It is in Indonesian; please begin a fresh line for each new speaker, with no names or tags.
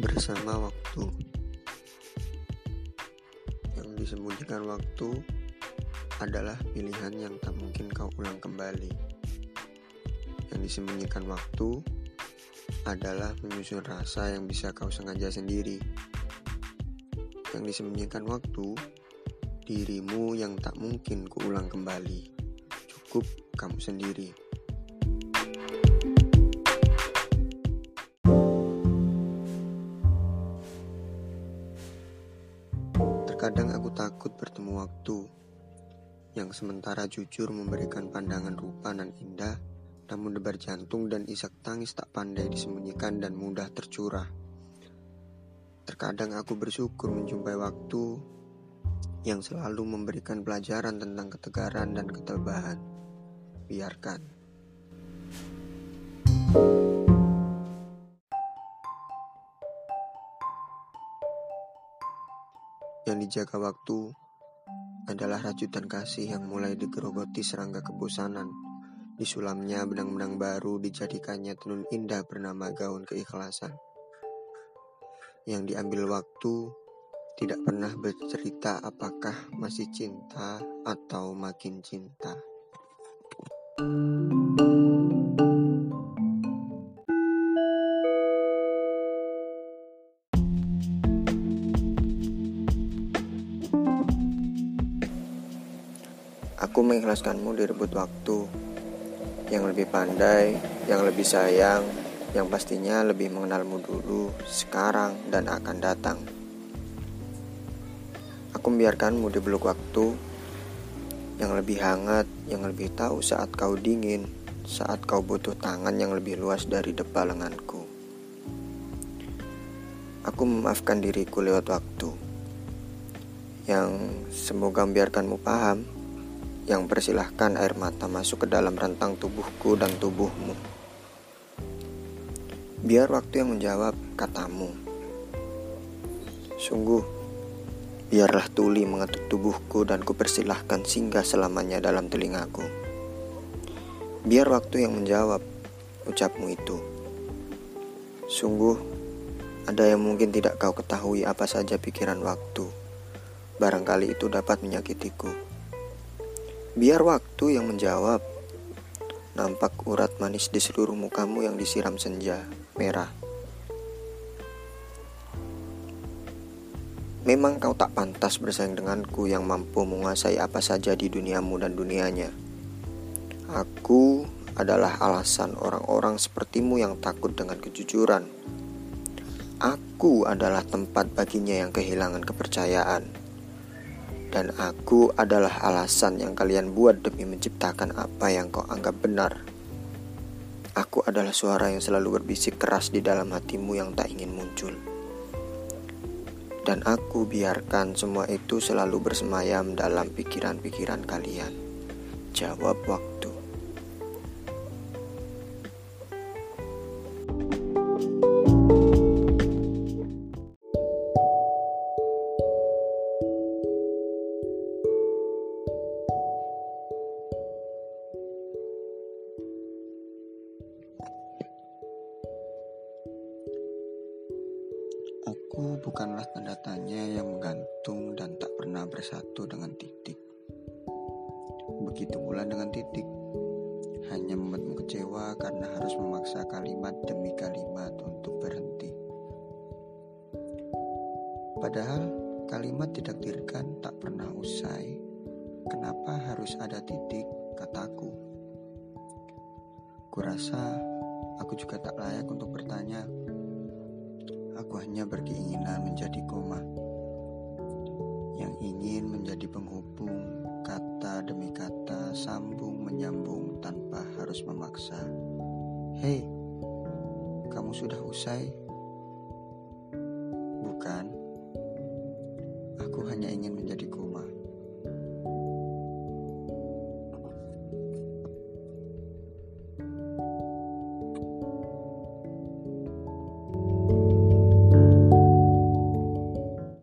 bersama waktu. Yang disembunyikan waktu adalah pilihan yang tak mungkin kau ulang kembali. Yang disembunyikan waktu adalah menyusun rasa yang bisa kau sengaja sendiri. Yang disembunyikan waktu dirimu yang tak mungkin kuulang kembali. Cukup kamu sendiri Terkadang aku takut bertemu waktu yang sementara jujur memberikan pandangan rupa dan indah, namun debar jantung dan isak tangis tak pandai disembunyikan dan mudah tercurah. Terkadang aku bersyukur menjumpai waktu yang selalu memberikan pelajaran tentang ketegaran dan ketebahan. Biarkan. Yang dijaga waktu adalah rajutan kasih yang mulai digerogoti serangga kebosanan. Disulamnya benang-benang baru dijadikannya tenun indah bernama gaun keikhlasan. Yang diambil waktu tidak pernah bercerita apakah masih cinta atau makin cinta. Aku mengikhlaskanmu direbut waktu yang lebih pandai, yang lebih sayang, yang pastinya lebih mengenalmu dulu, sekarang, dan akan datang. Aku membiarkanmu di beluk waktu yang lebih hangat, yang lebih tahu saat kau dingin, saat kau butuh tangan yang lebih luas dari depan lenganku. Aku memaafkan diriku lewat waktu yang semoga membiarkanmu paham yang persilahkan air mata masuk ke dalam rentang tubuhku dan tubuhmu. Biar waktu yang menjawab katamu. Sungguh, biarlah tuli mengetuk tubuhku dan kupersilahkan singgah selamanya dalam telingaku. Biar waktu yang menjawab ucapmu itu. Sungguh, ada yang mungkin tidak kau ketahui apa saja pikiran waktu. Barangkali itu dapat menyakitiku. Biar waktu yang menjawab. Nampak urat manis di seluruh mukamu yang disiram senja merah. Memang kau tak pantas bersaing denganku yang mampu menguasai apa saja di duniamu dan dunianya. Aku adalah alasan orang-orang sepertimu yang takut dengan kejujuran. Aku adalah tempat baginya yang kehilangan kepercayaan dan aku adalah alasan yang kalian buat demi menciptakan apa yang kau anggap benar. Aku adalah suara yang selalu berbisik keras di dalam hatimu yang tak ingin muncul. Dan aku biarkan semua itu selalu bersemayam dalam pikiran-pikiran kalian. Jawab waktu. Aku bukanlah tanda tanya yang menggantung dan tak pernah bersatu dengan titik. Begitu pula dengan titik. Hanya membuatmu kecewa karena harus memaksa kalimat demi kalimat untuk berhenti. Padahal kalimat ditakdirkan tak pernah usai. Kenapa harus ada titik, kataku. Kurasa aku juga tak layak untuk bertanya Aku hanya berkeinginan menjadi koma yang ingin menjadi penghubung kata demi kata, sambung menyambung tanpa harus memaksa. Hei, kamu sudah usai? Bukan, aku hanya ingin menjadi